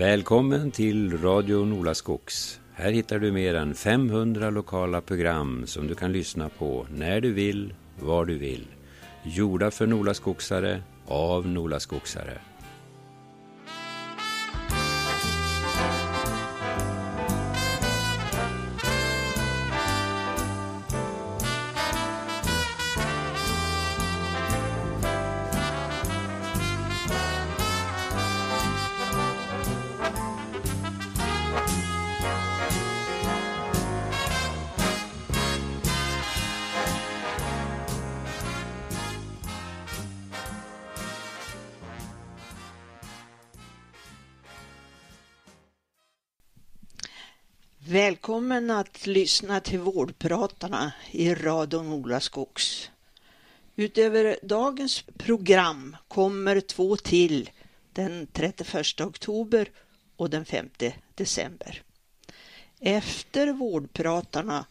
Välkommen till Radio Nolaskogs. Här hittar du mer än 500 lokala program som du kan lyssna på när du vill, var du vill. Gjorda för Nolaskogsare, av Nolaskogsare. Välkommen att lyssna till Vårdpratarna i radion Ola Skogs. Utöver dagens program kommer två till den 31 oktober och den 5 december. Efter Vårdpratarna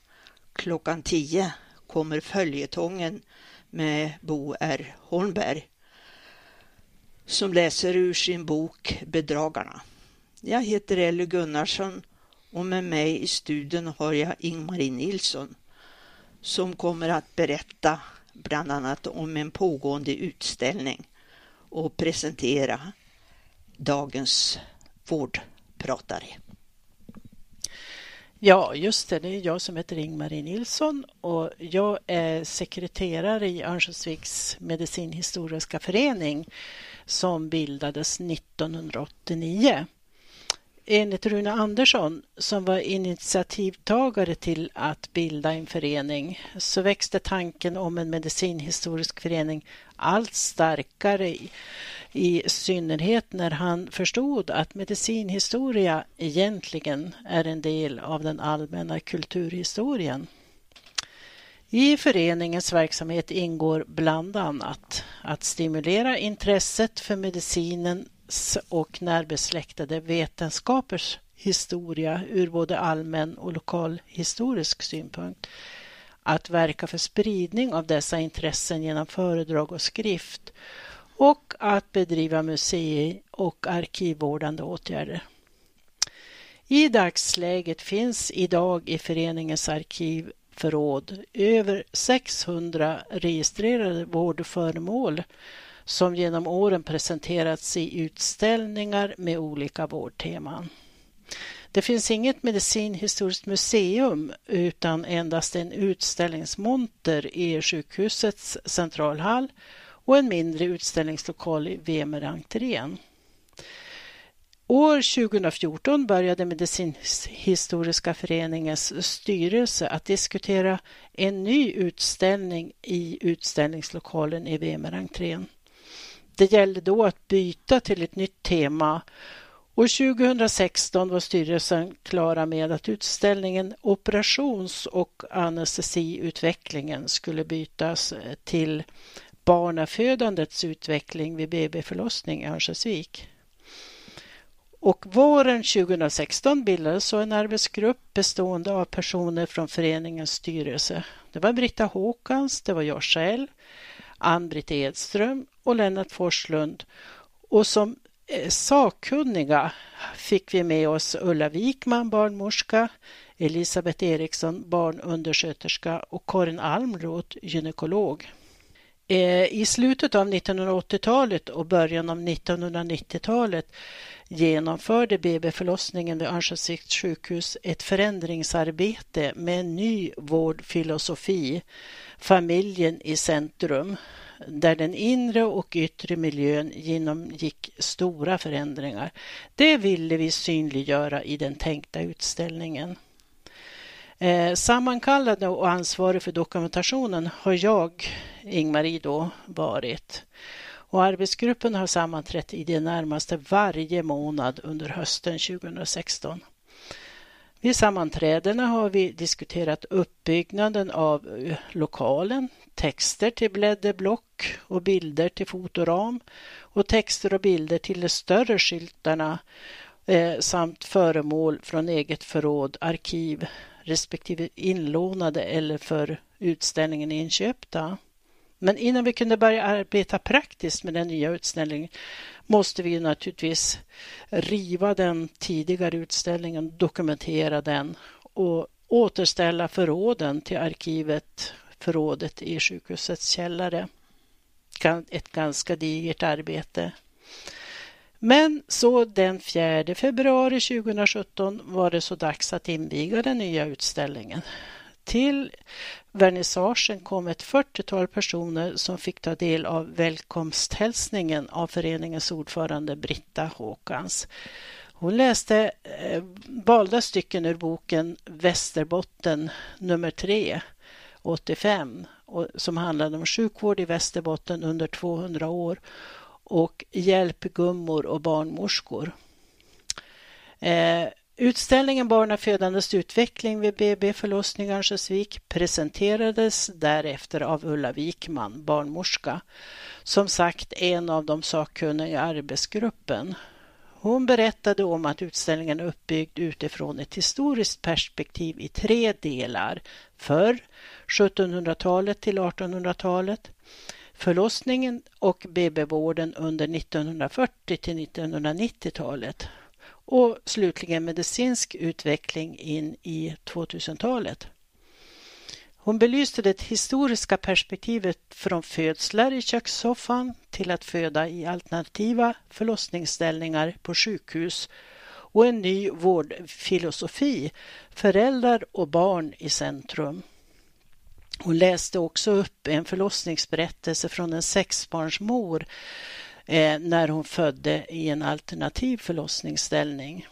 klockan 10 kommer följetongen med Bo R Holmberg som läser ur sin bok Bedragarna. Jag heter Elly Gunnarsson och med mig i studion har jag Ingmarie Nilsson som kommer att berätta bland annat om en pågående utställning och presentera dagens vårdpratare. Ja, just det. Det är jag som heter Ingmarie Nilsson och jag är sekreterare i Örnsköldsviks medicinhistoriska förening som bildades 1989 enligt Rune Andersson, som var initiativtagare till att bilda en förening, så växte tanken om en medicinhistorisk förening allt starkare i, i synnerhet när han förstod att medicinhistoria egentligen är en del av den allmänna kulturhistorien. I föreningens verksamhet ingår bland annat att stimulera intresset för medicinen och närbesläktade vetenskapers historia ur både allmän och lokal historisk synpunkt. Att verka för spridning av dessa intressen genom föredrag och skrift och att bedriva musei och arkivvårdande åtgärder. I dagsläget finns idag i föreningens arkivförråd över 600 registrerade vårdföremål som genom åren presenterats i utställningar med olika vårdteman. Det finns inget medicinhistoriskt museum utan endast en utställningsmonter i sjukhusets centralhall och en mindre utställningslokal i Vemerentrén. År 2014 började Medicinhistoriska föreningens styrelse att diskutera en ny utställning i utställningslokalen i Vemerentrén. Det gällde då att byta till ett nytt tema och 2016 var styrelsen klara med att utställningen Operations och anestesiutvecklingen skulle bytas eh, till Barnafödandets utveckling vid BB-förlossning i Örnsköldsvik. Och våren 2016 bildades så en arbetsgrupp bestående av personer från föreningens styrelse. Det var Britta Håkans, det var jag själv, Ann-Britt Edström och Lennart Forslund. Och som eh, sakkunniga fick vi med oss Ulla Wikman, barnmorska, Elisabeth Eriksson, barnundersköterska och Karin Almroth, gynekolog. Eh, I slutet av 1980-talet och början av 1990-talet genomförde BB-förlossningen vid Örnsköldsviks sjukhus ett förändringsarbete med en ny vårdfilosofi, familjen i centrum, där den inre och yttre miljön genomgick stora förändringar. Det ville vi synliggöra i den tänkta utställningen. Eh, sammankallade och ansvarig för dokumentationen har jag, Ingmarie, då varit. Och arbetsgruppen har sammanträtt i det närmaste varje månad under hösten 2016. Vid sammanträdena har vi diskuterat uppbyggnaden av eh, lokalen, texter till blädderblock och bilder till fotoram och texter och bilder till de större skyltarna eh, samt föremål från eget förråd, arkiv respektive inlånade eller för utställningen inköpta. Men innan vi kunde börja arbeta praktiskt med den nya utställningen måste vi naturligtvis riva den tidigare utställningen, dokumentera den och återställa förråden till arkivet, förrådet i sjukhusets källare. Ett ganska digert arbete. Men så den 4 februari 2017 var det så dags att inviga den nya utställningen. Till vernissagen kom ett 40-tal personer som fick ta del av välkomsthälsningen av föreningens ordförande Britta Håkans. Hon läste eh, valda stycken ur boken Västerbotten nummer 3, 85, som handlade om sjukvård i Västerbotten under 200 år och hjälpgummor och barnmorskor. Eh, Utställningen Barnafödandets utveckling vid BB förlossning Örnsköldsvik presenterades därefter av Ulla Wikman, barnmorska, som sagt en av de sakkunniga i arbetsgruppen. Hon berättade om att utställningen är uppbyggd utifrån ett historiskt perspektiv i tre delar. Förr, 1700-talet till 1800-talet, förlossningen och BB-vården under 1940 till 1990-talet och slutligen medicinsk utveckling in i 2000-talet. Hon belyste det historiska perspektivet från födslar i kökssoffan till att föda i alternativa förlossningsställningar på sjukhus och en ny vårdfilosofi, föräldrar och barn i centrum. Hon läste också upp en förlossningsberättelse från en sexbarnsmor eh, när hon födde i en alternativ förlossningsställning.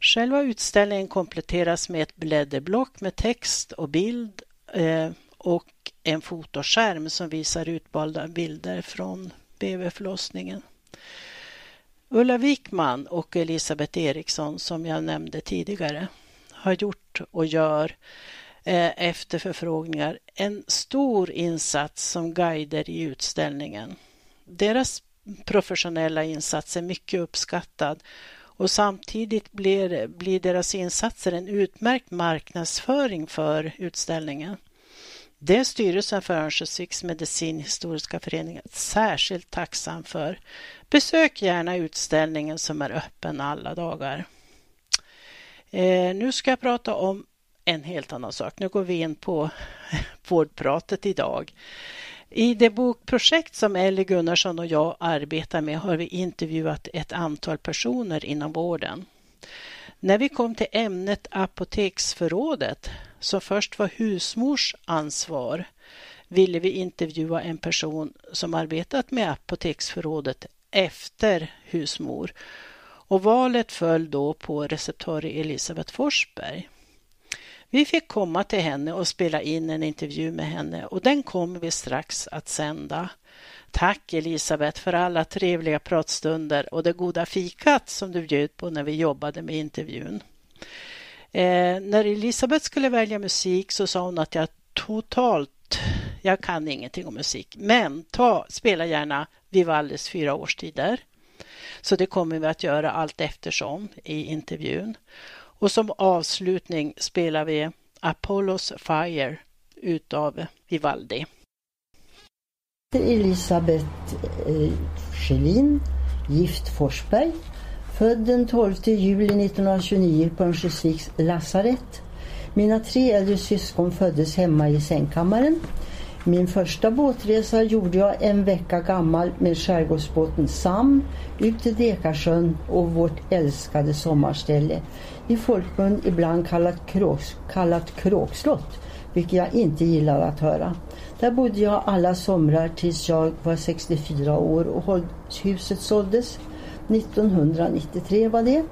Själva utställningen kompletteras med ett blädderblock med text och bild eh, och en fotoskärm som visar utvalda bilder från BB-förlossningen. Ulla Wikman och Elisabeth Eriksson som jag nämnde tidigare har gjort och gör Eh, efter förfrågningar en stor insats som guider i utställningen. Deras professionella insats är mycket uppskattad och samtidigt blir, blir deras insatser en utmärkt marknadsföring för utställningen. Det är styrelsen för Örnsköldsviks medicinhistoriska förening särskilt tacksam för. Besök gärna utställningen som är öppen alla dagar. Eh, nu ska jag prata om en helt annan sak. Nu går vi in på vårdpratet idag. I det bokprojekt som Ellie Gunnarsson och jag arbetar med har vi intervjuat ett antal personer inom vården. När vi kom till ämnet apoteksförrådet, som först var husmors ansvar, ville vi intervjua en person som arbetat med apoteksförrådet efter husmor. Och valet föll då på receptarie Elisabeth Forsberg. Vi fick komma till henne och spela in en intervju med henne och den kommer vi strax att sända. Tack Elisabeth för alla trevliga pratstunder och det goda fikat som du bjöd på när vi jobbade med intervjun. Eh, när Elisabeth skulle välja musik så sa hon att jag totalt, jag kan ingenting om musik, men ta, spela gärna Vivaldis fyra årstider. Så det kommer vi att göra allt eftersom i intervjun. Och som avslutning spelar vi Apollos Fire utav Vivaldi. Elisabeth eh, Schelin, gift Forsberg, född den 12 juli 1929 på Örnsköldsviks lasarett. Mina tre äldre syskon föddes hemma i sängkammaren. Min första båtresa gjorde jag en vecka gammal med skärgårdsbåten Sam ut till Dekarsjön och vårt älskade sommarställe i folkmun ibland kallat, kråks, kallat kråkslott, vilket jag inte gillar att höra. Där bodde jag alla somrar tills jag var 64 år och huset såldes. 1993 var det.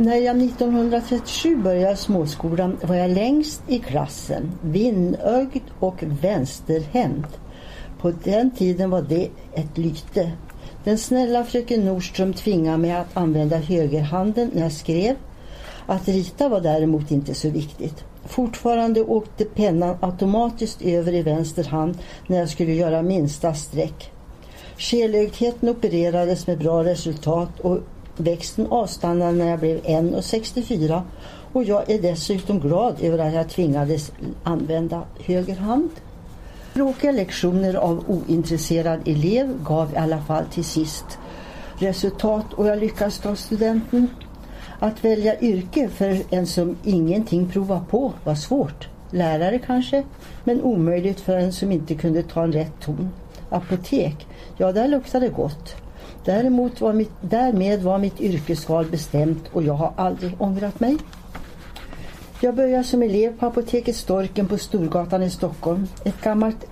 När jag 1937 började småskolan var jag längst i klassen, vinnögd och vänsterhänt. På den tiden var det ett lyte. Den snälla fröken Nordström tvingade mig att använda högerhanden när jag skrev. Att rita var däremot inte så viktigt. Fortfarande åkte pennan automatiskt över i vänster hand när jag skulle göra minsta streck. Skelögdheten opererades med bra resultat och Växten avstannade när jag blev 1,64 och jag är dessutom glad över att jag tvingades använda höger hand. Tråkiga lektioner av ointresserad elev gav i alla fall till sist resultat och jag lyckades ta studenten. Att välja yrke för en som ingenting provar på var svårt. Lärare kanske, men omöjligt för en som inte kunde ta en rätt ton. Apotek, ja där luktade gott. Däremot var mitt, därmed var mitt yrkesval bestämt och jag har aldrig ångrat mig. Jag började som elev på apoteket Storken på Storgatan i Stockholm. Ett gammalt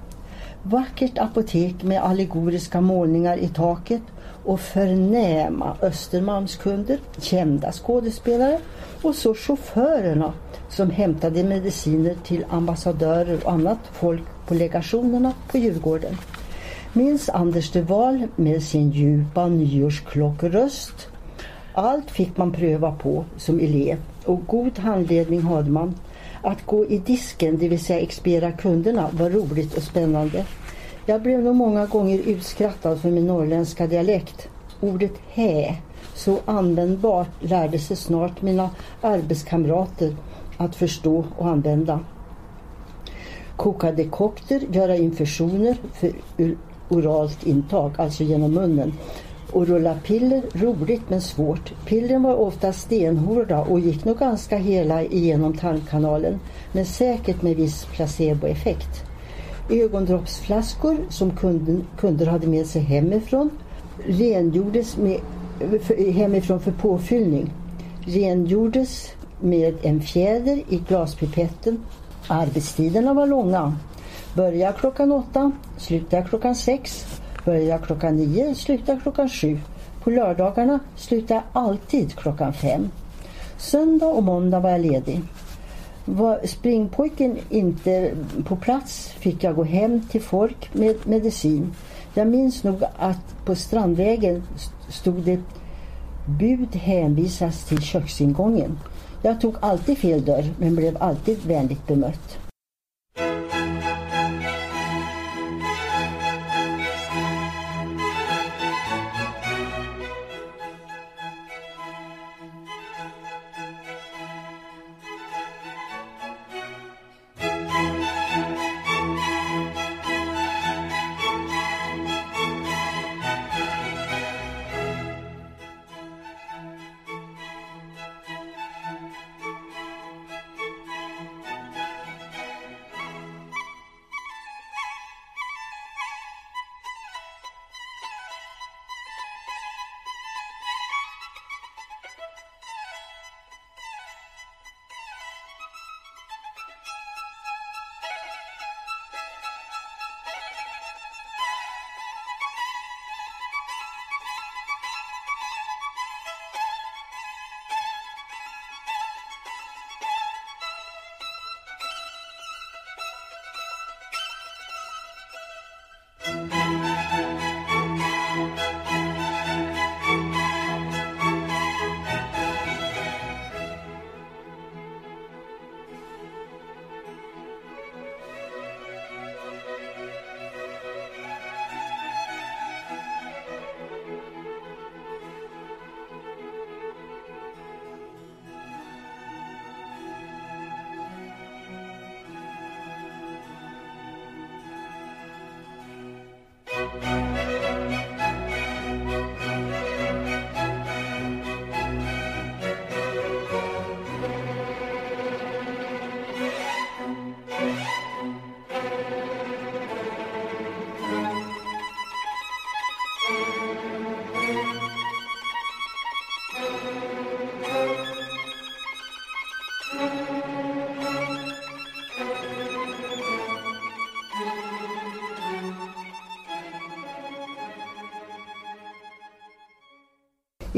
vackert apotek med allegoriska målningar i taket och förnäma Östermalmskunder, kända skådespelare och så chaufförerna som hämtade mediciner till ambassadörer och annat folk på legationerna på Djurgården. Minns Anders de Waal med sin djupa nyårsklockröst. Allt fick man pröva på som elev och god handledning hade man. Att gå i disken, det vill säga expera kunderna, var roligt och spännande. Jag blev nog många gånger utskrattad för min norrländska dialekt. Ordet hä, så användbart, lärde sig snart mina arbetskamrater att förstå och använda. Koka dekokter, göra infusioner för oralt intag, alltså genom munnen. Och rulla piller, roligt men svårt. Pillren var ofta stenhårda och gick nog ganska hela igenom tarmkanalen, men säkert med viss placeboeffekt. Ögondroppsflaskor som kunden, kunder hade med sig hemifrån rengjordes med, för, hemifrån för påfyllning. Rengjordes med en fjäder i glaspipetten. Arbetstiderna var långa. Börjar klockan åtta, slutar klockan sex. Börjar klockan nio, slutar klockan sju. På lördagarna slutar jag alltid klockan fem. Söndag och måndag var jag ledig. Var springpojken inte på plats fick jag gå hem till folk med medicin. Jag minns nog att på Strandvägen stod det bud hänvisas till köksingången. Jag tog alltid fel dörr men blev alltid vänligt bemött.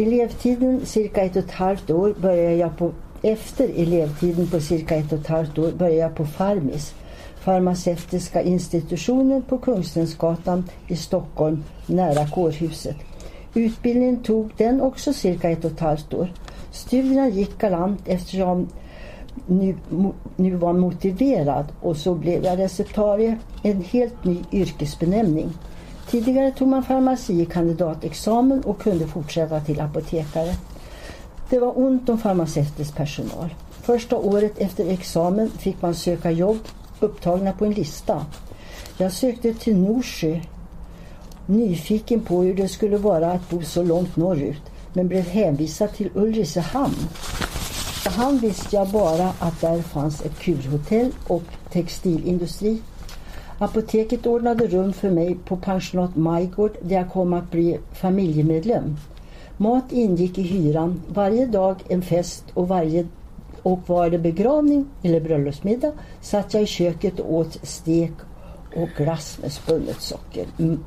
Elevtiden cirka ett och ett halvt år började jag på efter elevtiden på cirka ett och ett halvt år började jag på Farmis, farmaceutiska institutionen på Kungstensgatan i Stockholm nära kårhuset. Utbildningen tog den också cirka ett och ett halvt år. Studierna gick galant eftersom nu, nu var motiverad och så blev jag receptarie, en helt ny yrkesbenämning. Tidigare tog man farmacikandidatexamen och kunde fortsätta till apotekare. Det var ont om farmaceutisk personal. Första året efter examen fick man söka jobb upptagna på en lista. Jag sökte till Norsjö, nyfiken på hur det skulle vara att bo så långt norrut, men blev hänvisad till Ulricehamn. Han visste jag bara att där fanns ett kurhotell och textilindustri. Apoteket ordnade rum för mig på pensionat Majgård där jag kom att bli familjemedlem. Mat ingick i hyran, varje dag en fest och, varje, och var det begravning eller bröllopsmiddag satt jag i köket och åt stek och glass med spunnet socker. Mm.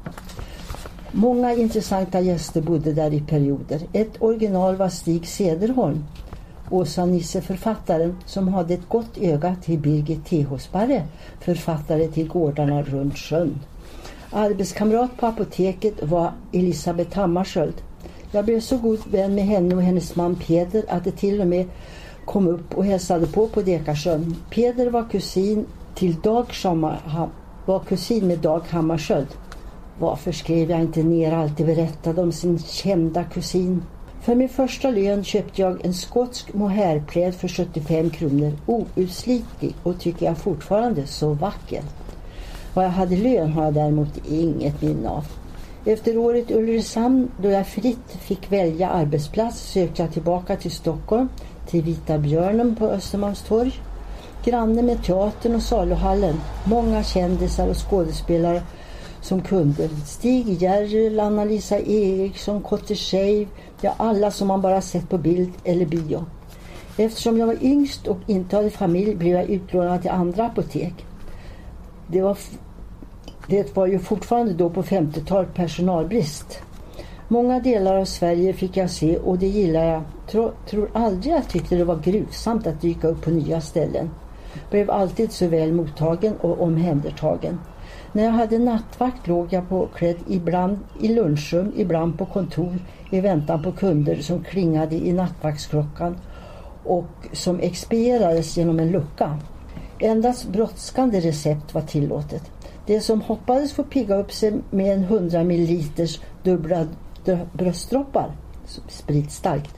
Många intressanta gäster bodde där i perioder. Ett original var Stig Sederholm, Åsa-Nisse författaren som hade ett gott öga till Birgit Tehosparre, författare till Gårdarna runt sjön. Arbetskamrat på apoteket var Elisabeth Hammarskjöld. Jag blev så god vän med henne och hennes man Peder att det till och med kom upp och hälsade på på Dekarsjön. Peder var kusin till Dag var kusin med Dag Hammarskjöld. Varför skrev jag inte ner allt det berättade om sin kända kusin? För min första lön köpte jag en skotsk mohairpläd för 75 kronor. Outslitlig och tycker jag fortfarande så vacker. Vad jag hade lön har jag däremot inget minne av. Efter året i Ulricehamn då jag fritt fick välja arbetsplats sökte jag tillbaka till Stockholm till Vita Björnen på Östermalmstorg. Granne med teatern och saluhallen. Många kändisar och skådespelare som kunder. Stig Järrel, Anna-Lisa Eriksson, Kotte Shave, ja alla som man bara sett på bild eller bio. Eftersom jag var yngst och inte hade familj blev jag utlånad till andra apotek. Det var, det var ju fortfarande då på 50-talet personalbrist. Många delar av Sverige fick jag se och det gillar jag. Tro, tror aldrig jag tyckte det var gruvsamt att dyka upp på nya ställen. Blev alltid så väl mottagen och omhändertagen. När jag hade nattvakt låg jag påklädd ibland i lunchrum, ibland på kontor i väntan på kunder som klingade i nattvaktsklockan och som expedierades genom en lucka. Endast brådskande recept var tillåtet. Det som hoppades få pigga upp sig med en 100 ml dubbla bröstdroppar, spritstarkt,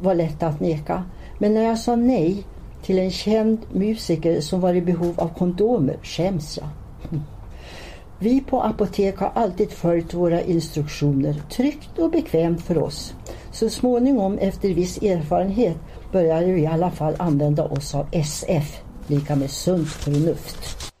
var lätt att neka. Men när jag sa nej till en känd musiker som var i behov av kondomer skäms jag. Vi på apotek har alltid följt våra instruktioner, tryggt och bekvämt för oss. Så småningom efter viss erfarenhet började vi i alla fall använda oss av SF, lika med sunt förnuft.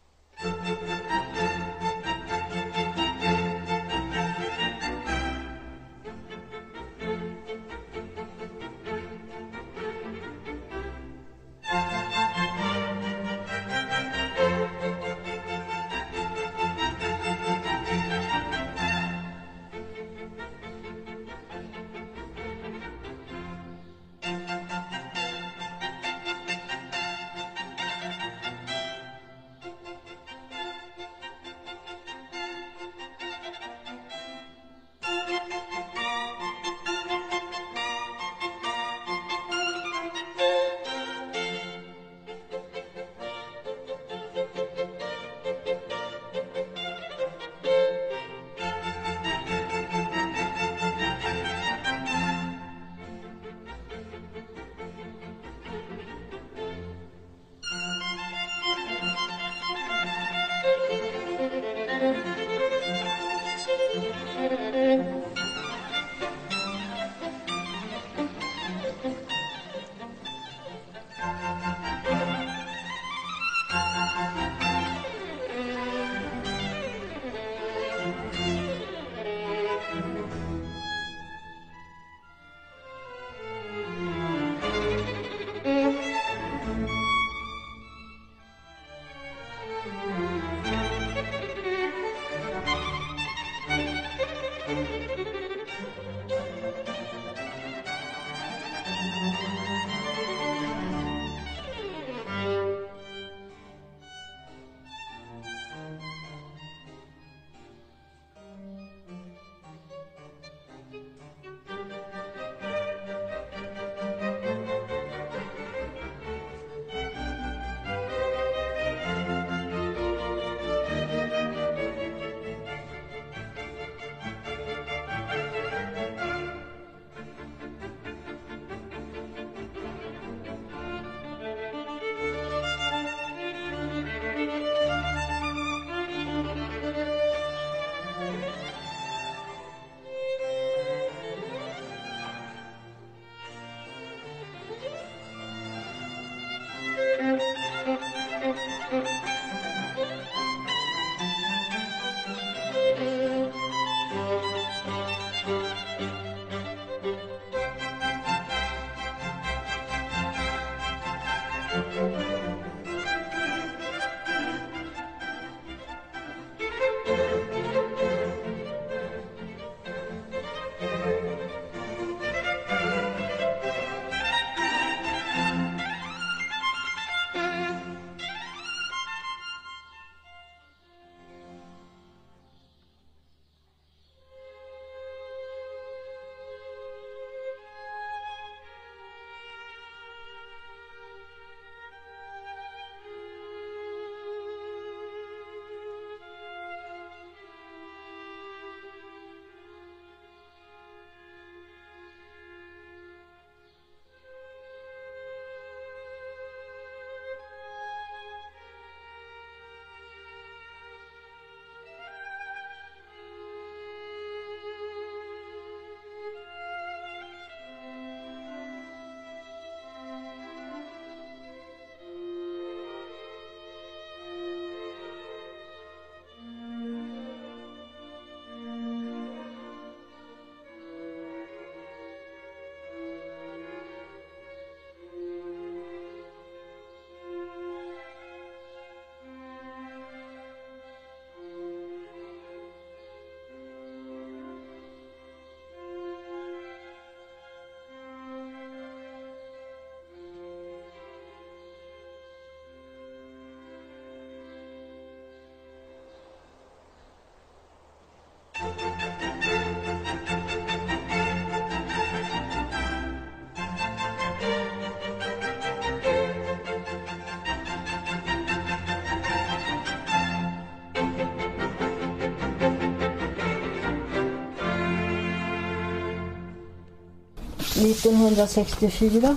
1964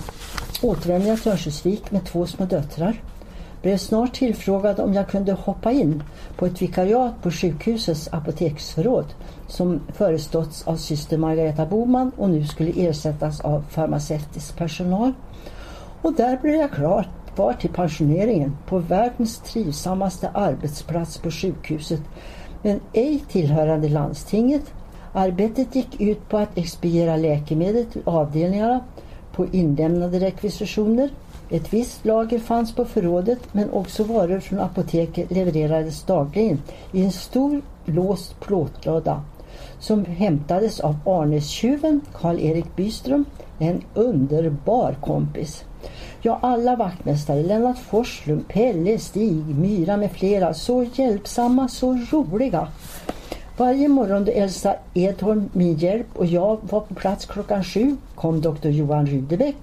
återvände jag till Örnsköldsvik med två små döttrar. Blev snart tillfrågad om jag kunde hoppa in på ett vikariat på sjukhusets apoteksförråd som föreståtts av syster Margareta Boman och nu skulle ersättas av farmaceutisk personal. Och där blev jag klar, kvar till pensioneringen på världens trivsammaste arbetsplats på sjukhuset men ej tillhörande landstinget Arbetet gick ut på att expediera läkemedel till avdelningarna på inlämnade rekvisitioner. Ett visst lager fanns på förrådet men också varor från apoteket levererades dagligen i en stor låst plåtlåda som hämtades av Arnestjuven Karl-Erik Byström, en underbar kompis. Ja, alla vaktmästare, Lennart Forslund, Pelle, Stig, Myra med flera, så hjälpsamma, så roliga. Varje morgon då Elsa Edholm, min hjälp och jag var på plats klockan sju kom doktor Johan Rydebäck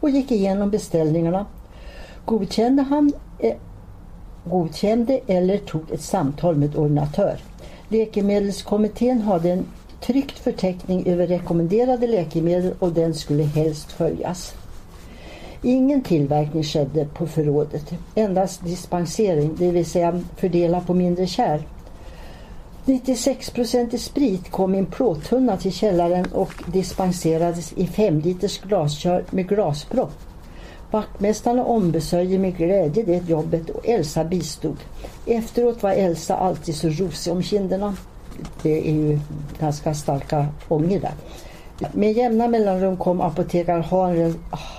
och gick igenom beställningarna. Godkände han eh, godkände eller tog ett samtal med ordinatör. Läkemedelskommittén hade en tryckt förteckning över rekommenderade läkemedel och den skulle helst följas. Ingen tillverkning skedde på förrådet, endast dispensering, det vill säga fördela på mindre kärl. 96 i sprit kom i en plåttunna till källaren och dispenserades i 5 liters glaskör med glaspropp. Vaktmästarna ombesörjde med glädje det jobbet och Elsa bistod. Efteråt var Elsa alltid så rosig om kinderna. Det är ju ganska starka ånger där. Med jämna mellanrum kom apotekare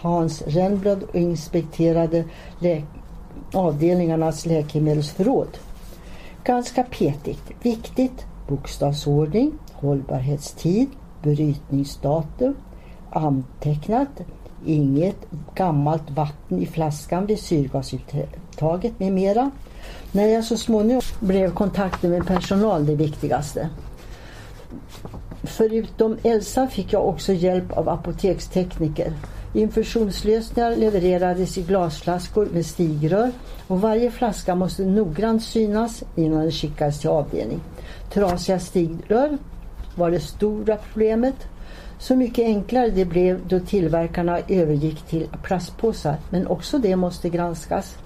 Hans Rennblad och inspekterade lä avdelningarnas läkemedelsförråd. Ganska petigt. Viktigt bokstavsordning, hållbarhetstid, brytningsdatum, antecknat, inget gammalt vatten i flaskan vid syrgasuttaget med mera. När jag så småningom blev kontakten med personal det viktigaste. Förutom Elsa fick jag också hjälp av apotekstekniker Infusionslösningar levererades i glasflaskor med stigrör och varje flaska måste noggrant synas innan den skickades till avdelning. Trasiga stigrör var det stora problemet. Så mycket enklare det blev då tillverkarna övergick till plastpåsar men också det måste granskas.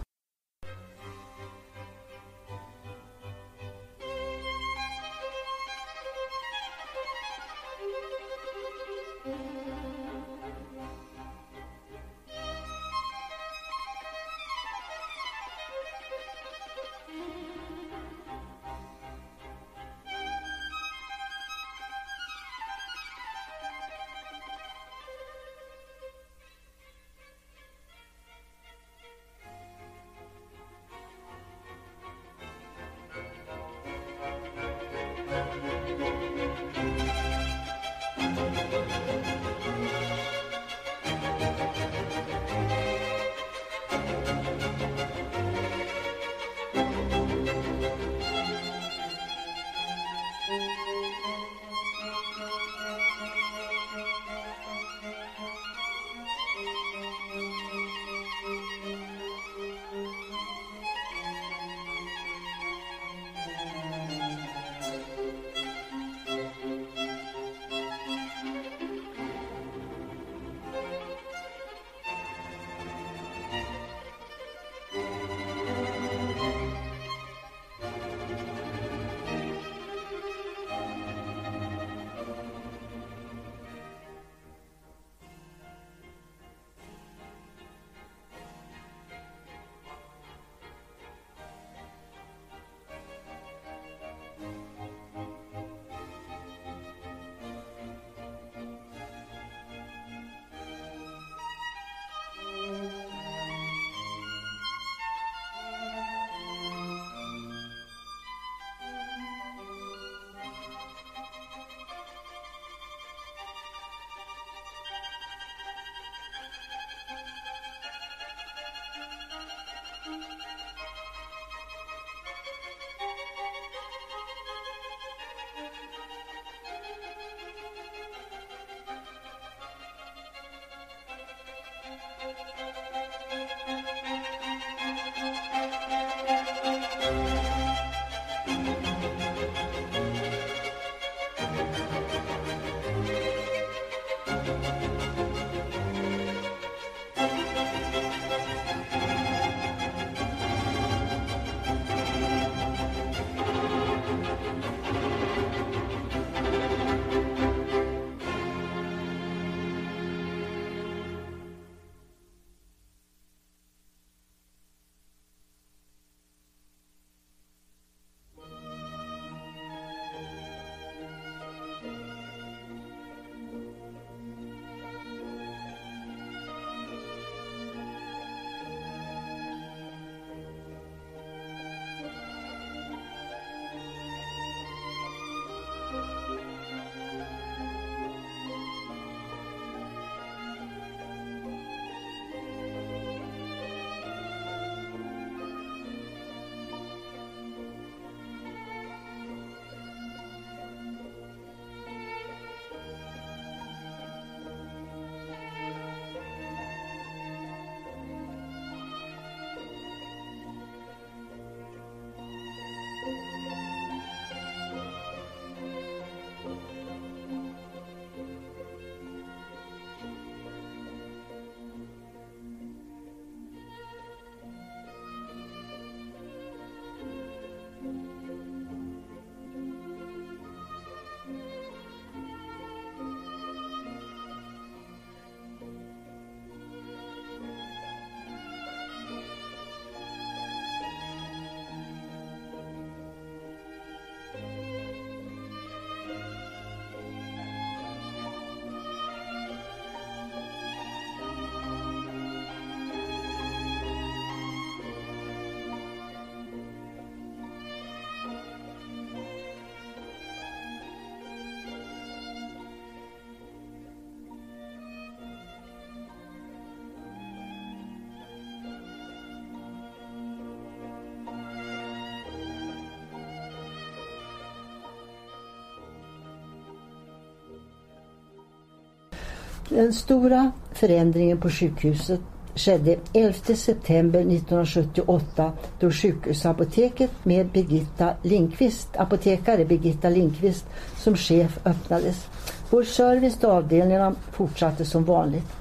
Den stora förändringen på sjukhuset skedde 11 september 1978 då sjukhusapoteket med Birgitta Linkvist, apotekare Birgitta Linkvist som chef öppnades. Vår service till avdelningarna fortsatte som vanligt.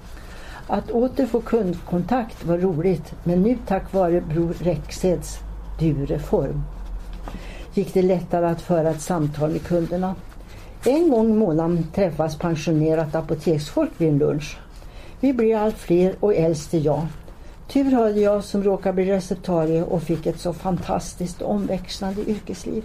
Att åter få kundkontakt var roligt men nu tack vare Bror Rexeds du-reform gick det lättare att föra ett samtal med kunderna. En gång i månaden träffas pensionerat apoteksfolk vid en lunch. Vi blir allt fler och äldst är jag. Tur hade jag som råkade bli receptarie och fick ett så fantastiskt omväxlande yrkesliv.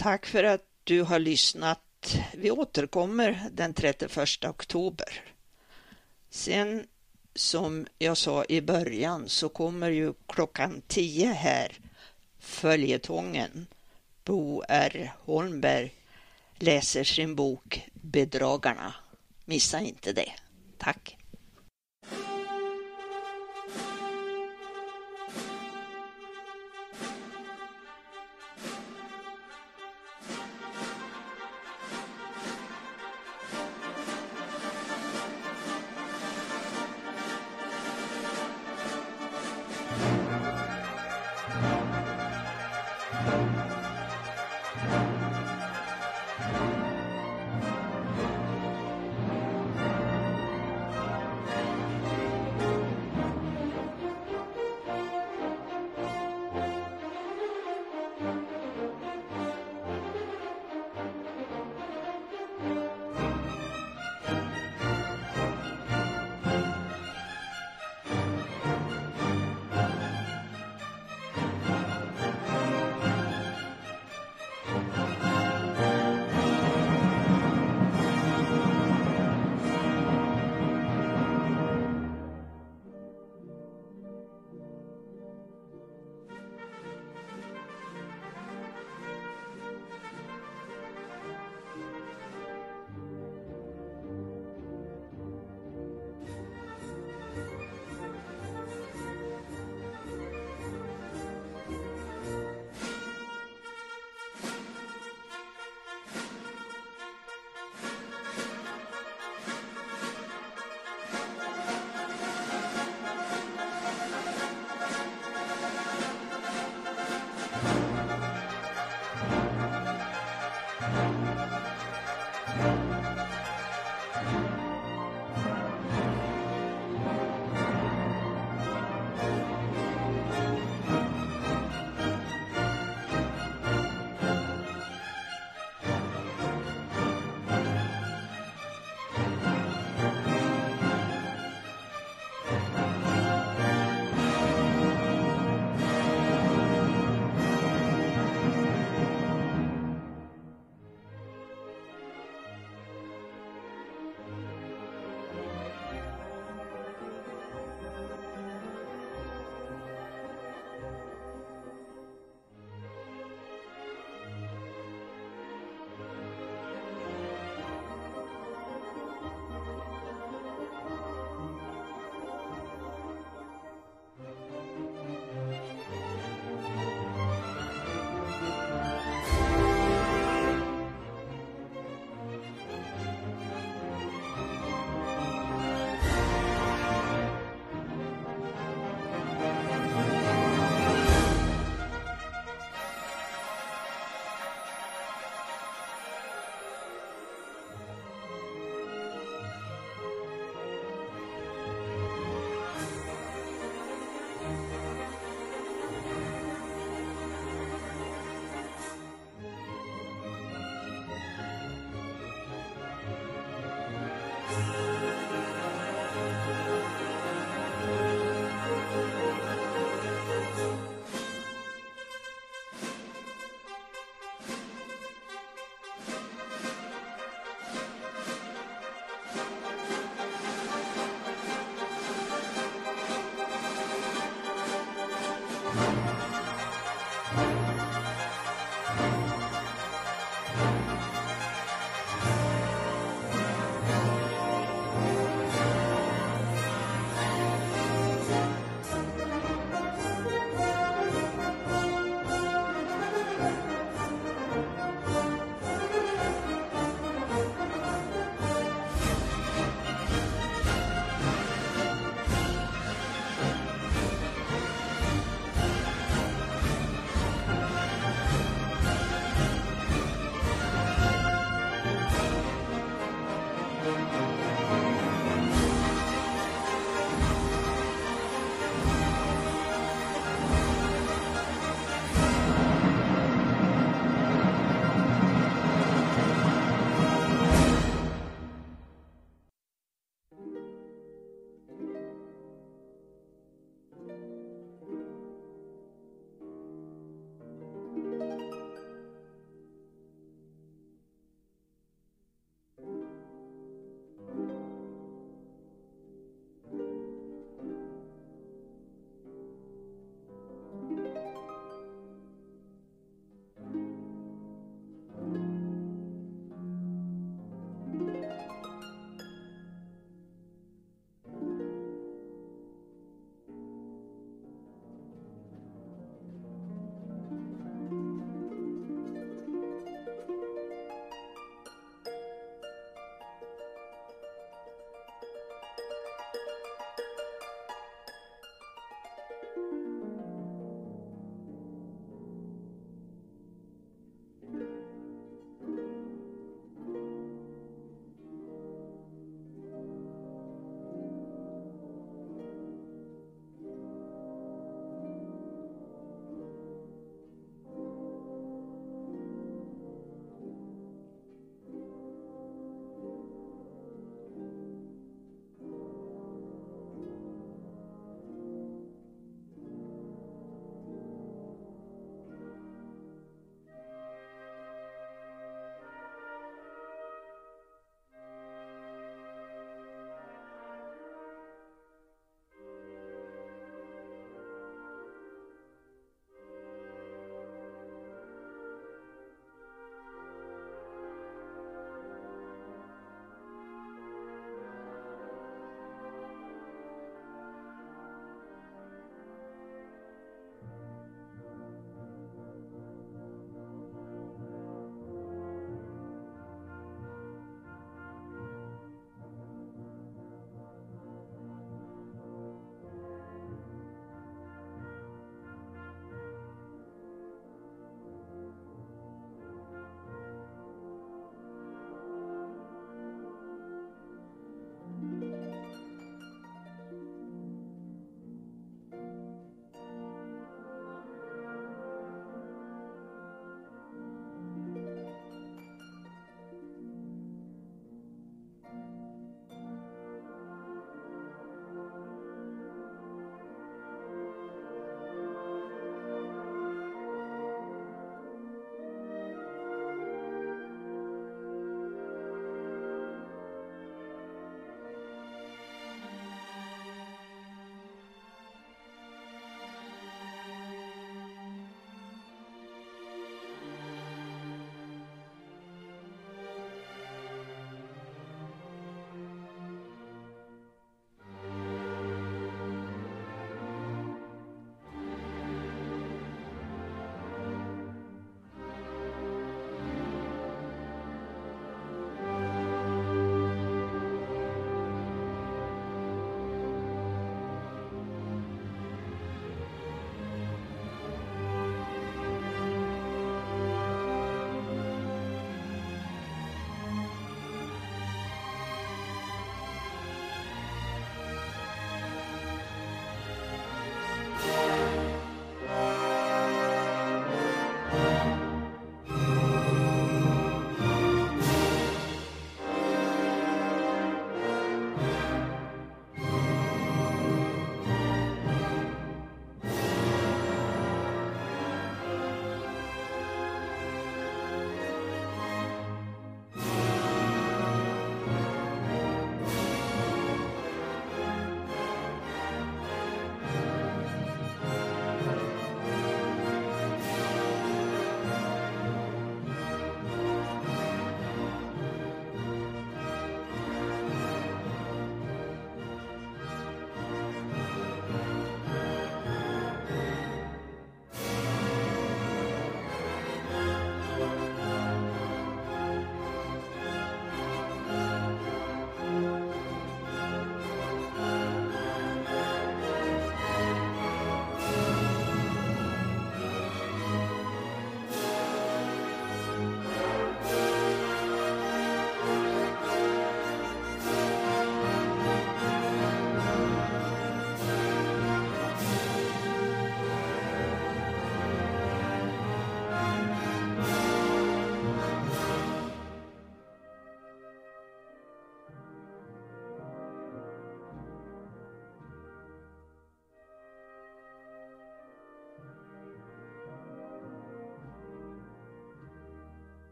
Tack för att du har lyssnat. Vi återkommer den 31 oktober. Sen som jag sa i början så kommer ju klockan 10 här följetongen Bo R Holmberg läser sin bok Bedragarna. Missa inte det. Tack.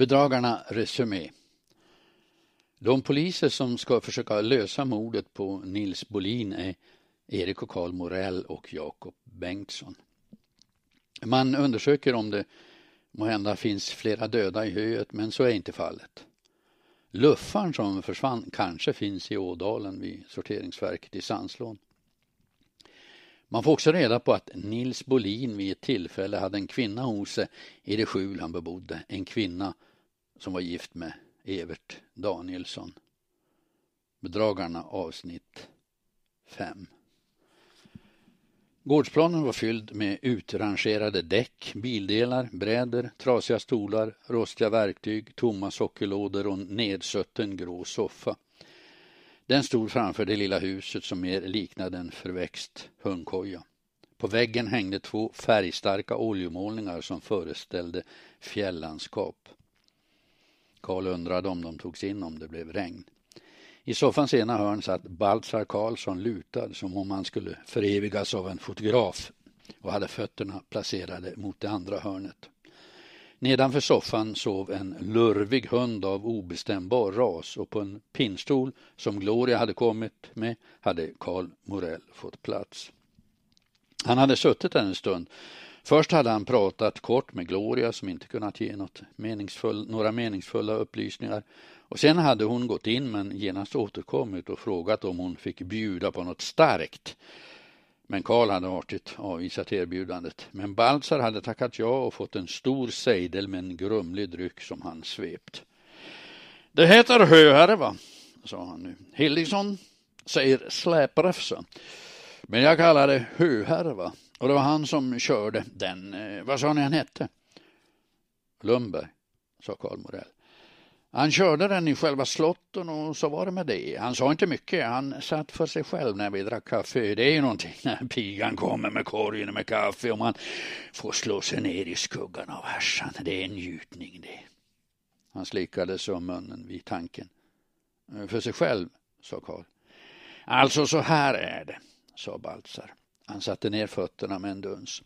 Bedragarna Resumé. De poliser som ska försöka lösa mordet på Nils Bolin är Erik och Karl Morell och Jakob Bengtsson. Man undersöker om det måhända finns flera döda i höet, men så är inte fallet. Luffaren som försvann kanske finns i Ådalen vid sorteringsverket i Sandslån. Man får också reda på att Nils Bolin vid ett tillfälle hade en kvinna hos sig i det skjul han bebodde. En kvinna som var gift med Evert Danielsson. Bedragarna avsnitt 5. Gårdsplanen var fylld med utrangerade däck, bildelar, bräder, trasiga stolar, rostiga verktyg, tomma sockerlådor och en nedsutten grå soffa. Den stod framför det lilla huset som mer liknade en förväxt hundkoja. På väggen hängde två färgstarka oljemålningar som föreställde fjällandskap. Karl undrade om de togs in om det blev regn. I soffans ena hörn satt Baltzar Karlsson lutad som om han skulle förevigas av en fotograf och hade fötterna placerade mot det andra hörnet. Nedanför soffan sov en lurvig hund av obestämbar ras och på en pinnstol som Gloria hade kommit med hade Karl Morell fått plats. Han hade suttit där en stund. Först hade han pratat kort med Gloria som inte kunnat ge något meningsfull, några meningsfulla upplysningar och sen hade hon gått in men genast återkommit och frågat om hon fick bjuda på något starkt. Men Karl hade artigt avvisat erbjudandet. Men Baltzar hade tackat ja och fått en stor sejdel med en grumlig dryck som han svept. Det heter höhärva, sa han nu. Hildingsson säger släprefsa, Men jag kallar det höhärva. Och det var han som körde den. Eh, vad sa ni han hette? Lundberg, sa Karl Morell. Han körde den i själva slotten och så var det med det. Han sa inte mycket. Han satt för sig själv när vi drack kaffe. Det är ju någonting när pigan kommer med korgen med kaffe och man får slå sig ner i skuggan av härsan. Det är en njutning det. Han slickade sig om munnen vid tanken. Eh, för sig själv, sa Karl. Alltså så här är det, sa Baltzar. Han satte ner fötterna med en duns.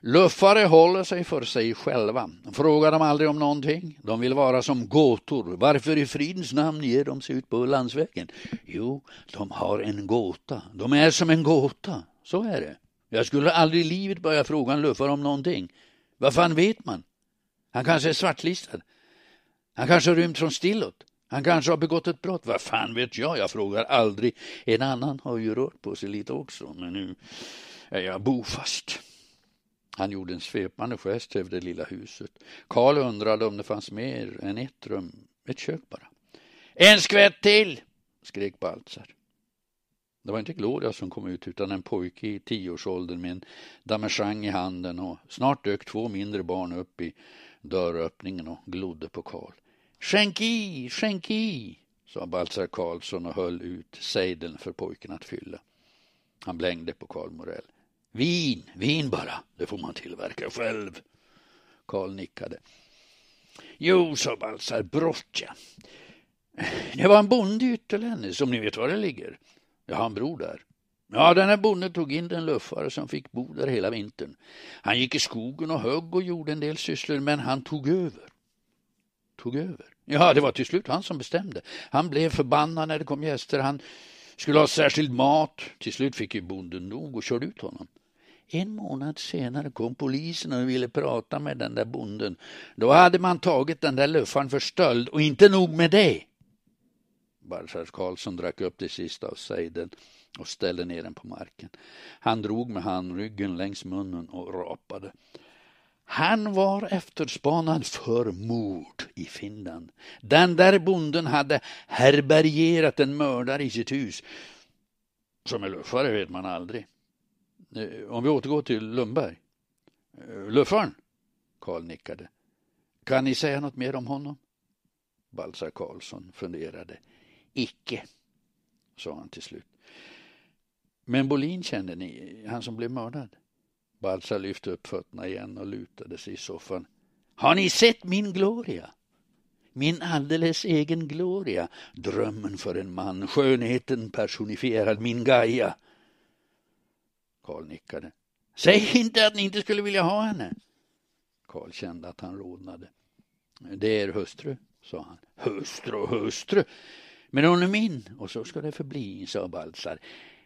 Luffare håller sig för sig själva. Frågar dem aldrig om någonting. De vill vara som gåtor. Varför i fridens namn ger de sig ut på landsvägen? Jo, de har en gåta. De är som en gåta. Så är det. Jag skulle aldrig i livet börja fråga en luffare om någonting. Vad fan vet man? Han kanske är svartlistad. Han kanske har rymt från Stillot. Han kanske har begått ett brott. Vad fan vet jag? Jag frågar aldrig. En annan har ju rört på sig lite också, men nu är jag bofast. Han gjorde en svepande gest över det lilla huset. Karl undrade om det fanns mer än ett rum, ett kök bara. En skvätt till! skrek Baltzar. Det var inte Gloria som kom ut utan en pojke i tioårsåldern med en damejeanne i handen och snart dök två mindre barn upp i dörröppningen och glodde på Karl. Skänk i, skänk i, sa Baltzar Karlsson och höll ut sejdeln för pojken att fylla. Han blängde på Karl Morell. Vin, vin bara, det får man tillverka själv. Karl nickade. Jo, sa Baltzar, brottja. Det var en bonde i Ytterlänne, som ni vet var det ligger. Jag har en bror där. Ja, den här bonden tog in den luffare som fick bo där hela vintern. Han gick i skogen och högg och gjorde en del sysslor, men han tog över. Tog över? Ja, det var till slut han som bestämde. Han blev förbannad när det kom gäster. Han skulle ha särskild mat. Till slut fick ju bonden nog och körde ut honom. En månad senare kom polisen och ville prata med den där bonden. Då hade man tagit den där luffaren för stöld och inte nog med det. Baltzar Karlsson drack upp det sista av sejden och ställde ner den på marken. Han drog med handryggen längs munnen och rapade. Han var efterspanad för mord i Finland. Den där bonden hade härbärgerat en mördare i sitt hus. Som är luffare vet man aldrig. Eh, om vi återgår till Lundberg. Eh, luffaren? Karl nickade. Kan ni säga något mer om honom? Baltzar Karlsson funderade. Icke, sa han till slut. Men Bolin kände ni, han som blev mördad? Baltzar lyfte upp fötterna igen och lutade sig i soffan. Har ni sett min Gloria? Min alldeles egen Gloria, drömmen för en man, skönheten personifierad, min Gaia. Karl nickade. Säg inte att ni inte skulle vilja ha henne. Karl kände att han rodnade. Det är hustru, sa han. Hustru, hustru. Men hon är min och så ska det förbli, sa Baltzar.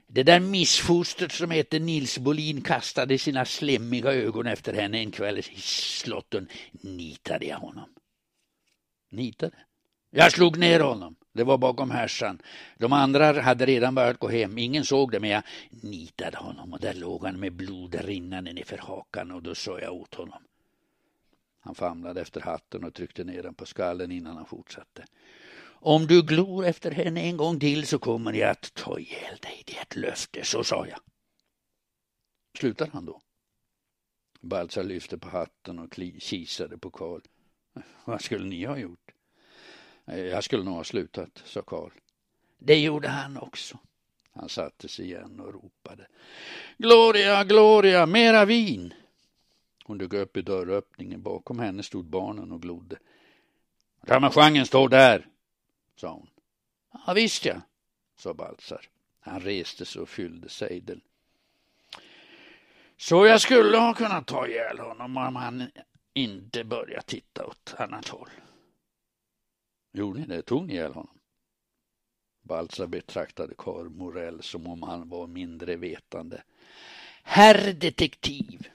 Det där missfostret som heter Nils Bolin kastade sina slemmiga ögon efter henne en kväll i slotten. Nitade jag honom. Nitade? Jag slog ner honom. Det var bakom härsan. De andra hade redan börjat gå hem. Ingen såg det, men jag nitade honom och där låg han med blod rinnande nerför hakan och då sa jag åt honom. Han famlade efter hatten och tryckte ner den på skallen innan han fortsatte. Om du glor efter henne en gång till så kommer jag att ta ihjäl dig. Det är ett löfte, så sa jag. Slutar han då? Baltzar lyfte på hatten och kisade på Karl. Vad skulle ni ha gjort? Jag skulle nog ha slutat, sa Karl. Det gjorde han också. Han satte sig igen och ropade. Gloria, Gloria, mera vin! Hon dök upp i dörröppningen. Bakom henne stod barnen och glodde. Ramaschangen står där, sa hon. Ja, visst ja, sa Baltzar. Han reste sig och fyllde sejdeln. Så jag skulle ha kunnat ta ihjäl honom om han inte börjat titta åt annat håll. Gjorde ni det? Tog ni ihjäl honom? Baltzar betraktade Karl Morell som om han var mindre vetande. Herr detektiv,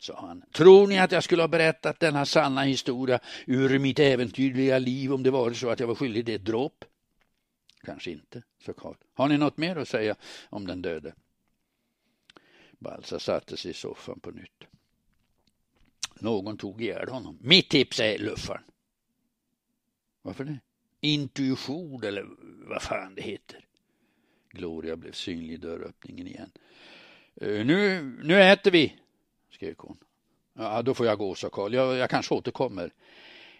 sa han. Tror ni att jag skulle ha berättat denna sanna historia ur mitt äventyrliga liv om det var så att jag var skyldig det ett dråp? Kanske inte, sa Karl. Har ni något mer att säga om den döde? Balsa satte sig i soffan på nytt. Någon tog ihjäl honom. Mitt tips är luffaren. Varför det? Intuition eller vad fan det heter. Gloria blev synlig i dörröppningen igen. Eh, nu, nu äter vi, skrek hon. Ja, då får jag gå, sa Karl. Jag, jag kanske återkommer.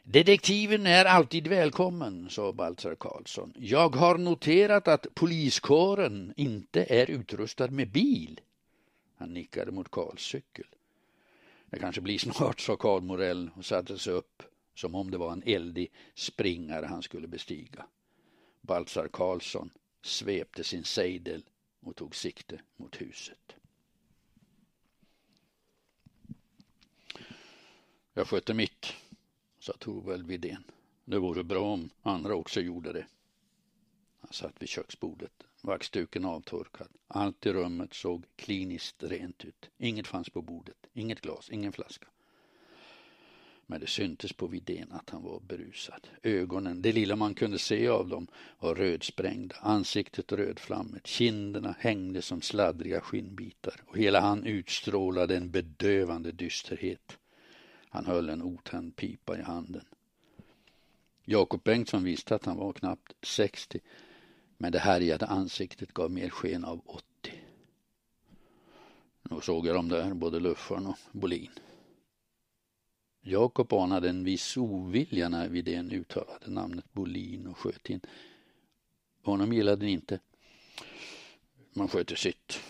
Detektiven är alltid välkommen, sa Baltzar Karlsson. Jag har noterat att poliskåren inte är utrustad med bil. Han nickade mot Karls cykel. Det kanske blir snart, sa Karl Morell och satte sig upp som om det var en eldig springare han skulle bestiga. Baltzar Karlsson svepte sin sejdel och tog sikte mot huset. Jag sköter mitt, sa Torvald Widén. Det vore bra om andra också gjorde det. Han satt vid köksbordet, vaxduken avtorkad. Allt i rummet såg kliniskt rent ut. Inget fanns på bordet, inget glas, ingen flaska. Men det syntes på Widén att han var berusad. Ögonen, det lilla man kunde se av dem, var rödsprängda, ansiktet rödflammigt, kinderna hängde som sladdriga skinnbitar och hela han utstrålade en bedövande dysterhet. Han höll en otänd pipa i handen. Jakob Bengtsson visste att han var knappt 60 men det härjade ansiktet gav mer sken av 80. Nu såg jag dem där, både Luffaren och Bolin. Jakob anade en viss ovilja när Widén uttalade namnet Bolin och sköt in. Honom gillade ni inte. Man sköter sitt,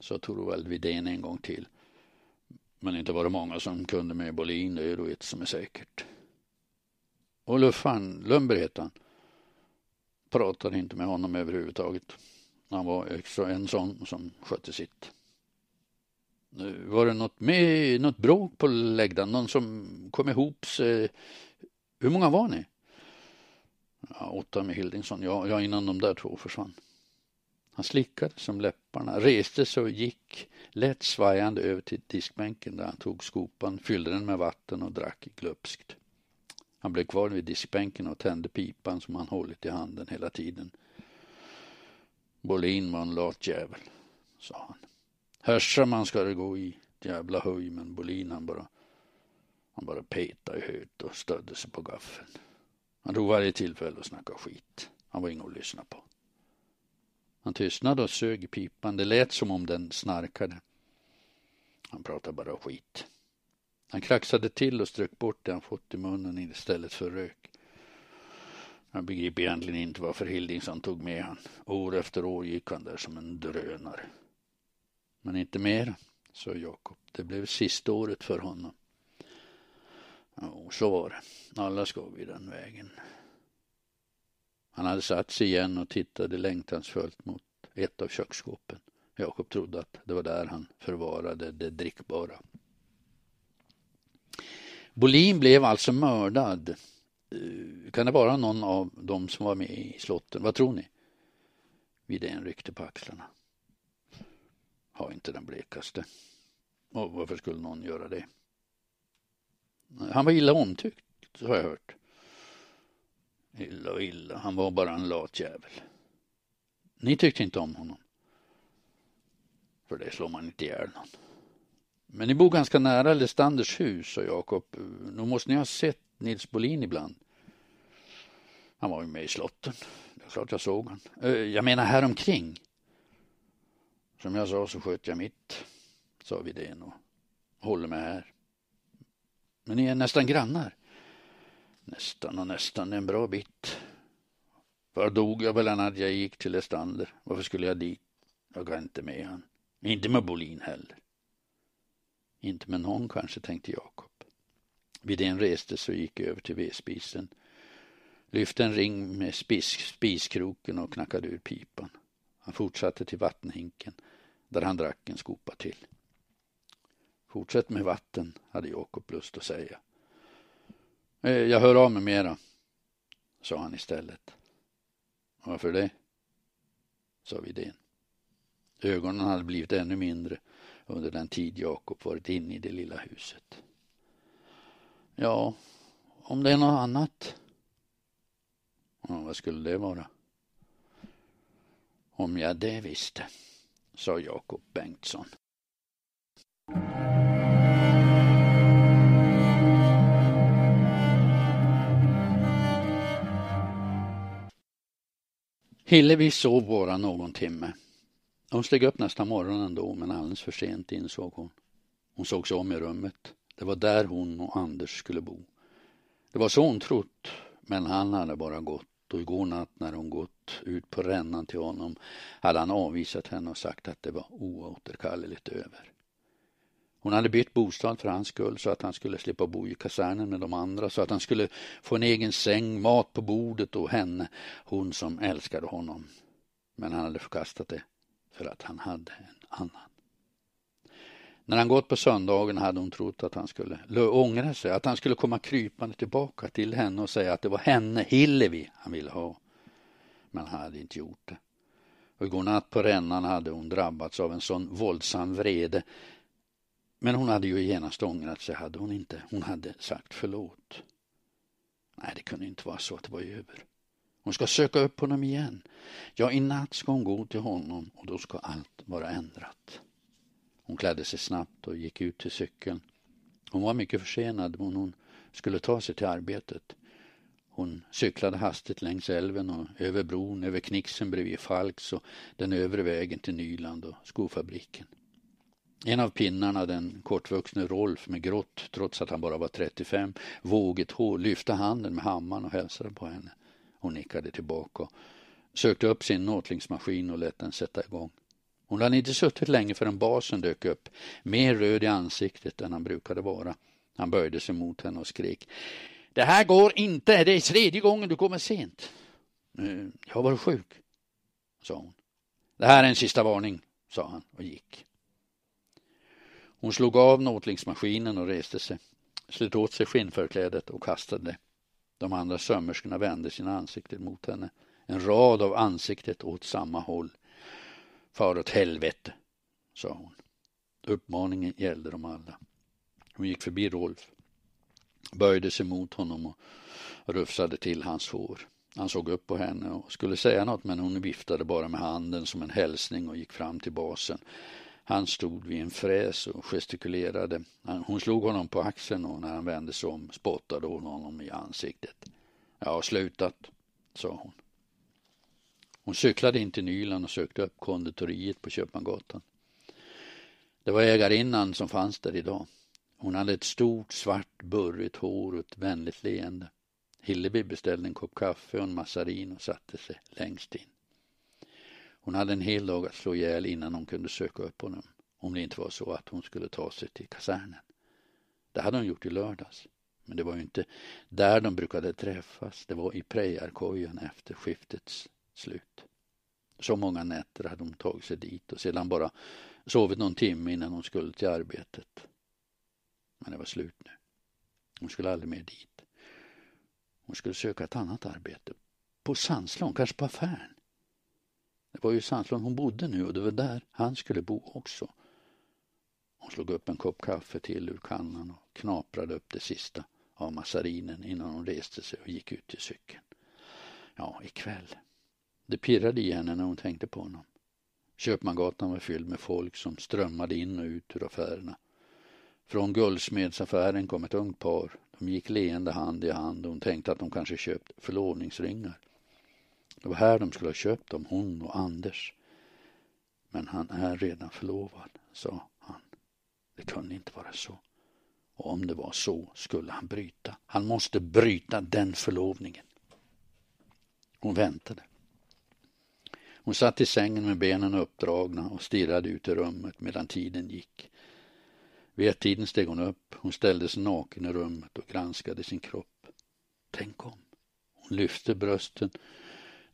sa Torvald Widén en gång till. Men inte var det många som kunde med Bolin, det är då ett som är säkert. Och Luffan, Lundberg hette han, pratade inte med honom överhuvudtaget. Han var också en sån som skötte sitt. Var det något, med, något bråk på läggdan? Någon som kom ihop sig? Hur många var ni? Ja, åtta med Hildingsson, ja, ja, innan de där två försvann. Han slickade som läpparna, reste sig och gick lätt svajande över till diskbänken där han tog skopan, fyllde den med vatten och drack glupskt. Han blev kvar vid diskbänken och tände pipan som han hållit i handen hela tiden. Bolin var en lat jävel, sa han. Hörsaman ska det gå i, jävla höj, men Bolin han bara, han bara petade i höet och stödde sig på gaffeln. Han tog varje tillfälle att snacka skit. Han var ingen att lyssna på. Han tystnade och sög i pipan. Det lät som om den snarkade. Han pratade bara skit. Han kraxade till och strök bort det han fått i munnen istället för rök. Han begriper egentligen inte varför Hildingsson tog med han. År efter år gick han där som en drönare. Men inte mer, sa Jakob. Det blev sista året för honom. Jo, så var det. Alla ska vi den vägen. Han hade satt sig igen och tittade längtansfullt mot ett av köksskåpen. Jakob trodde att det var där han förvarade det drickbara. Bolin blev alltså mördad. Eh, kan det vara någon av dem som var med i slotten? Vad tror ni? Widén ryckte på axlarna. Har inte den blekaste. Och varför skulle någon göra det? Han var illa omtyckt, har jag hört. Illa och illa, han var bara en lat jävel. Ni tyckte inte om honom. För det slår man inte ihjäl någon. Men ni bor ganska nära Lestanders hus, sa Jakob. Nu måste ni ha sett Nils Bolin ibland. Han var ju med i slotten. Det är klart jag såg han. Eh, jag menar här omkring. Som jag sa så sköt jag mitt, sa Widén och håller mig här. Men ni är nästan grannar. Nästan och nästan en bra bit. Var dog jag väl när jag gick till Lestander. Varför skulle jag dit? Jag går inte med han. Inte med Bolin heller. Inte med någon kanske, tänkte Jakob. Widén reste sig och gick över till vedspisen. Lyfte en ring med spis, spiskroken och knackade ur pipan. Han fortsatte till vattenhinken där han drack en skopa till. Fortsätt med vatten, hade Jakob lust att säga. Eh, jag hör av mig mera, sa han istället. Varför det? sa Widén. Ögonen hade blivit ännu mindre under den tid Jakob varit inne i det lilla huset. Ja, om det är något annat. Ja, vad skulle det vara? Om jag det visste, sa Jakob Bengtsson. Hillevi sov bara någon timme. Hon steg upp nästa morgon ändå, men alldeles för sent insåg hon. Hon såg sig om i rummet. Det var där hon och Anders skulle bo. Det var så hon trott, men han hade bara gått och igår natt när hon gått ut på rännan till honom hade han avvisat henne och sagt att det var oåterkalleligt över. Hon hade bytt bostad för hans skull så att han skulle slippa bo i kasernen med de andra, så att han skulle få en egen säng, mat på bordet och henne, hon som älskade honom. Men han hade förkastat det för att han hade en annan. När han gått på söndagen hade hon trott att han skulle ångra sig, att han skulle komma krypande tillbaka till henne och säga att det var henne, Hillevi, han ville ha. Men han hade inte gjort det. Och igår natt på rännan hade hon drabbats av en sån våldsam vrede. Men hon hade ju genast ångrat sig, hade hon inte? Hon hade sagt förlåt. Nej, det kunde inte vara så att det var över. Hon ska söka upp honom igen. Ja, i natt ska hon gå till honom och då ska allt vara ändrat. Hon klädde sig snabbt och gick ut till cykeln. Hon var mycket försenad men hon skulle ta sig till arbetet. Hon cyklade hastigt längs älven och över bron, över Knixen bredvid Falks och den övre vägen till Nyland och skofabriken. En av pinnarna, den kortvuxne Rolf med grått, trots att han bara var 35, vågigt hår, lyfte handen med hammaren och hälsade på henne. Hon nickade tillbaka och sökte upp sin nåtlingsmaskin och lät den sätta igång. Hon hade inte suttit länge förrän basen dök upp, mer röd i ansiktet än han brukade vara. Han böjde sig mot henne och skrek. Det här går inte, det är tredje gången du kommer sent. Eh, jag har varit sjuk, sa hon. Det här är en sista varning, sa han och gick. Hon slog av nåtlingsmaskinen och reste sig, slet åt sig skinnförklädet och kastade det. De andra sömmerskorna vände sina ansikten mot henne. En rad av ansiktet åt samma håll. Far åt helvete, sa hon. Uppmaningen gällde dem alla. Hon gick förbi Rolf, böjde sig mot honom och rufsade till hans hår. Han såg upp på henne och skulle säga något men hon viftade bara med handen som en hälsning och gick fram till basen. Han stod vid en fräs och gestikulerade. Hon slog honom på axeln och när han vände sig om spottade hon honom i ansiktet. Jag har slutat, sa hon. Hon cyklade in till Nyland och sökte upp konditoriet på Köpmangatan. Det var ägarinnan som fanns där idag. Hon hade ett stort svart burrigt hår och ett vänligt leende. Hillevi beställde en kopp kaffe och en massarin och satte sig längst in. Hon hade en hel dag att slå ihjäl innan hon kunde söka upp honom. Om det inte var så att hon skulle ta sig till kasernen. Det hade hon gjort i lördags. Men det var ju inte där de brukade träffas. Det var i prejarkojan efter skiftets slut. Så många nätter hade hon tagit sig dit och sedan bara sovit någon timme innan hon skulle till arbetet. Men det var slut nu. Hon skulle aldrig mer dit. Hon skulle söka ett annat arbete. På Sandslån, kanske på affären. Det var ju Sandslund hon bodde nu och det var där han skulle bo också. Hon slog upp en kopp kaffe till ur kannan och knaprade upp det sista av massarinen innan hon reste sig och gick ut till cykeln. Ja, ikväll. Det pirrade i henne när hon tänkte på honom. Köpmangatan var fylld med folk som strömmade in och ut ur affärerna. Från guldsmedsaffären kom ett ungt par. De gick leende hand i hand och hon tänkte att de kanske köpt förlovningsringar. Det var här de skulle ha köpt dem, hon och Anders. Men han är redan förlovad, sa han. Det kunde inte vara så. Och om det var så skulle han bryta. Han måste bryta den förlovningen. Hon väntade. Hon satt i sängen med benen uppdragna och stirrade ut i rummet medan tiden gick. Vid ett tiden steg hon upp. Hon ställde sig naken i rummet och granskade sin kropp. Tänk om. Hon lyfte brösten,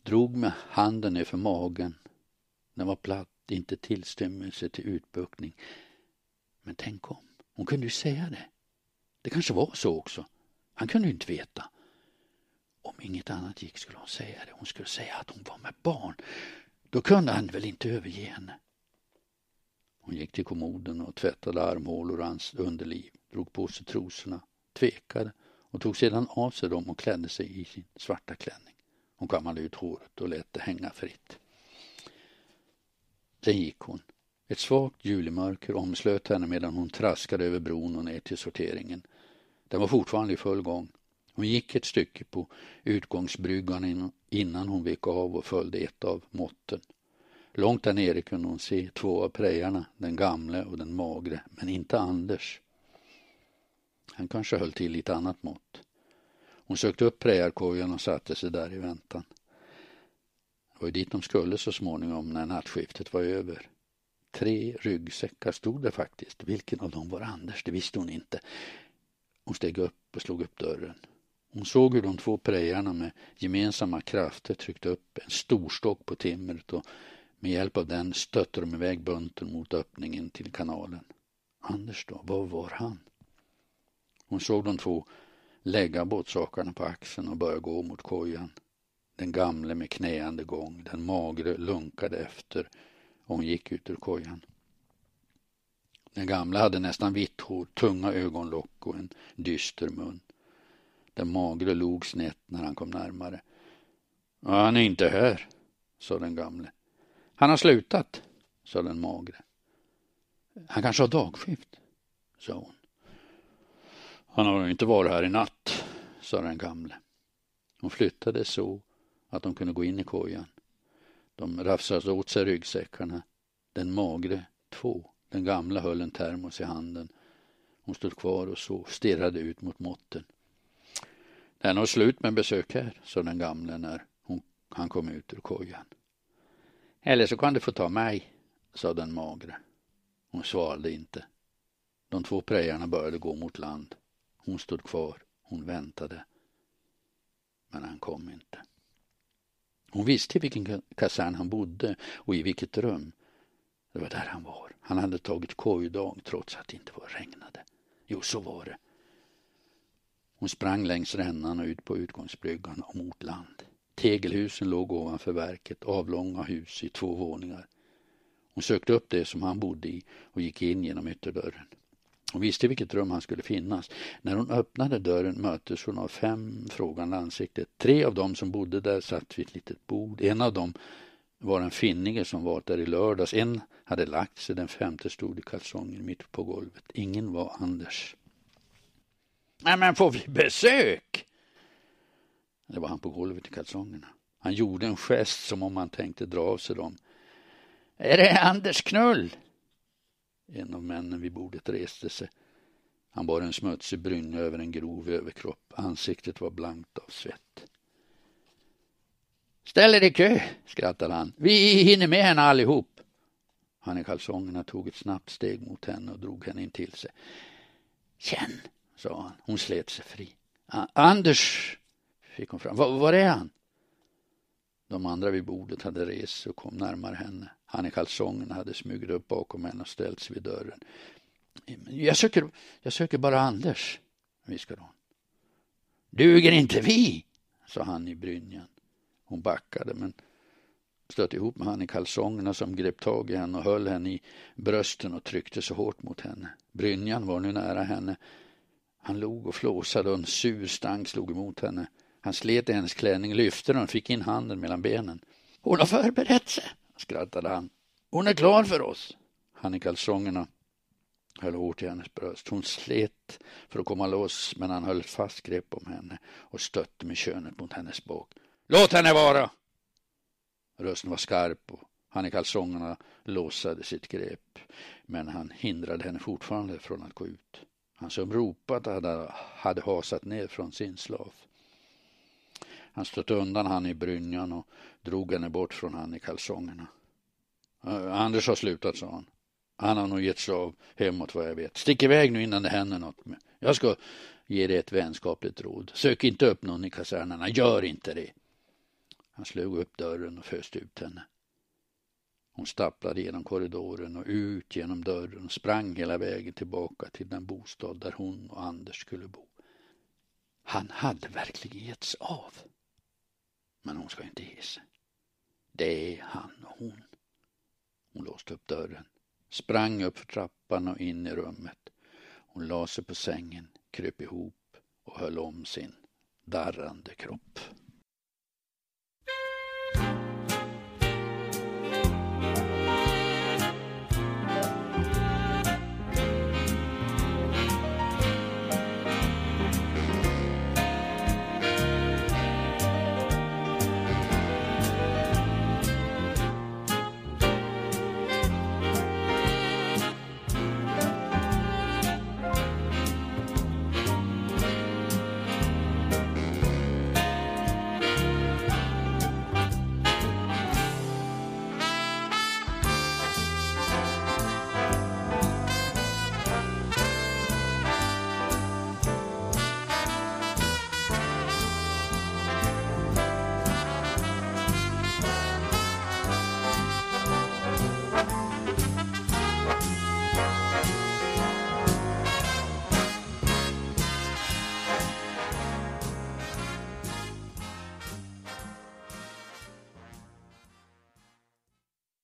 drog med handen nerför magen. Den var platt, inte tillstymmelse till utbuktning. Men tänk om. Hon kunde ju säga det. Det kanske var så också. Han kunde ju inte veta. Om inget annat gick skulle hon säga det. Hon skulle säga att hon var med barn. Då kunde han väl inte överge henne. Hon gick till kommoden och tvättade armhålor och hans underliv, drog på sig trosorna, tvekade och tog sedan av sig dem och klädde sig i sin svarta klänning. Hon kammade ut håret och lät det hänga fritt. Sen gick hon. Ett svagt julimörker omslöt henne medan hon traskade över bron och ner till sorteringen. Den var fortfarande i full gång. Hon gick ett stycke på utgångsbryggan innan hon vek av och följde ett av måtten. Långt där nere kunde hon se två av prejarna, den gamle och den magre, men inte Anders. Han kanske höll till i ett annat mått. Hon sökte upp prejarkojan och satte sig där i väntan. Det var ju dit de skulle så småningom när nattskiftet var över. Tre ryggsäckar stod det faktiskt. Vilken av dem var Anders? Det visste hon inte. Hon steg upp och slog upp dörren. Hon såg hur de två prejarna med gemensamma krafter tryckte upp en storstock på timret och med hjälp av den stötte de iväg bunten mot öppningen till kanalen. Anders då, var var han? Hon såg de två lägga båtsakarna på axeln och börja gå mot kojan. Den gamle med knäande gång, den magre lunkade efter och hon gick ut ur kojan. Den gamla hade nästan vitt hår, tunga ögonlock och en dyster mun. Den magre log snett när han kom närmare. Han är inte här, sa den gamle. Han har slutat, sa den magre. Han kanske har dagskift, sa hon. Han har inte varit här i natt, sa den gamle. Hon flyttade så att de kunde gå in i kojan. De rafsade åt sig ryggsäckarna. Den magre två. Den gamla höll en termos i handen. Hon stod kvar och så stirrade ut mot måtten. Det är nog slut med besök här, sa den gamle när hon, han kom ut ur kojan. Eller så kan du få ta mig, sa den magre. Hon svarade inte. De två prejarna började gå mot land. Hon stod kvar. Hon väntade. Men han kom inte. Hon visste i vilken kasern han bodde och i vilket rum. Det var där han var. Han hade tagit kojdag trots att det inte var regnade. Jo, så var det. Hon sprang längs rännan och ut på utgångsbryggan och mot land. Tegelhusen låg ovanför verket, avlånga hus i två våningar. Hon sökte upp det som han bodde i och gick in genom ytterdörren. Hon visste vilket rum han skulle finnas. När hon öppnade dörren möttes hon av fem frågande ansikten. Tre av dem som bodde där satt vid ett litet bord. En av dem var en finnige som varit där i lördags. En hade lagt sig, den femte stod i kalsonger mitt på golvet. Ingen var Anders. Nej, men får vi besök? Det var han på golvet i kalsongerna. Han gjorde en gest som om han tänkte dra av sig dem. Är det Anders Knull? En av männen vid bordet reste sig. Han bar en smutsig brynja över en grov överkropp. Ansiktet var blankt av svett. Ställ er i kö, skrattade han. Vi hinner med henne allihop. Han i kalsongerna tog ett snabbt steg mot henne och drog henne in till sig. Känn, sa han. Hon slet sig fri. Anders, fick hon fram. Var, var är han? De andra vid bordet hade rest och kom närmare henne. Han i kalsongerna hade smugit upp bakom henne och ställt sig vid dörren. Jag söker, jag söker bara Anders, viskade hon. Duger inte vi? sa han i brynjan. Hon backade men stötte ihop med han i kalsongerna som grep tag i henne och höll henne i brösten och tryckte så hårt mot henne. Brynjan var nu nära henne. Han log och flåsade och en sur stank slog emot henne. Han slet i hennes klänning, lyfte den och fick in handen mellan benen. Hon har förberett sig, skrattade han. Hon är klar för oss. Han i kalsongerna höll hårt i hennes bröst. Hon slet för att komma loss men han höll fast grepp om henne och stötte med könet mot hennes bak. Låt henne vara! Rösten var skarp och han i kalsongerna låsade sitt grepp men han hindrade henne fortfarande från att gå ut. Han som ropat hade, hade hasat ner från sin slav. Han stötte undan han i brynjan och drog henne bort från han i kalsongerna. Anders har slutat, sa han. Han har nog gett sig av hemåt vad jag vet. Stick iväg nu innan det händer något. Jag ska ge dig ett vänskapligt råd. Sök inte upp någon i kasernerna. Gör inte det. Han slog upp dörren och föste ut henne. Hon stapplade genom korridoren och ut genom dörren och sprang hela vägen tillbaka till den bostad där hon och Anders skulle bo. Han hade verkligen getts av. Men hon ska inte ge sig. Det är han och hon. Hon låste upp dörren, sprang upp för trappan och in i rummet. Hon la sig på sängen, kröp ihop och höll om sin darrande kropp.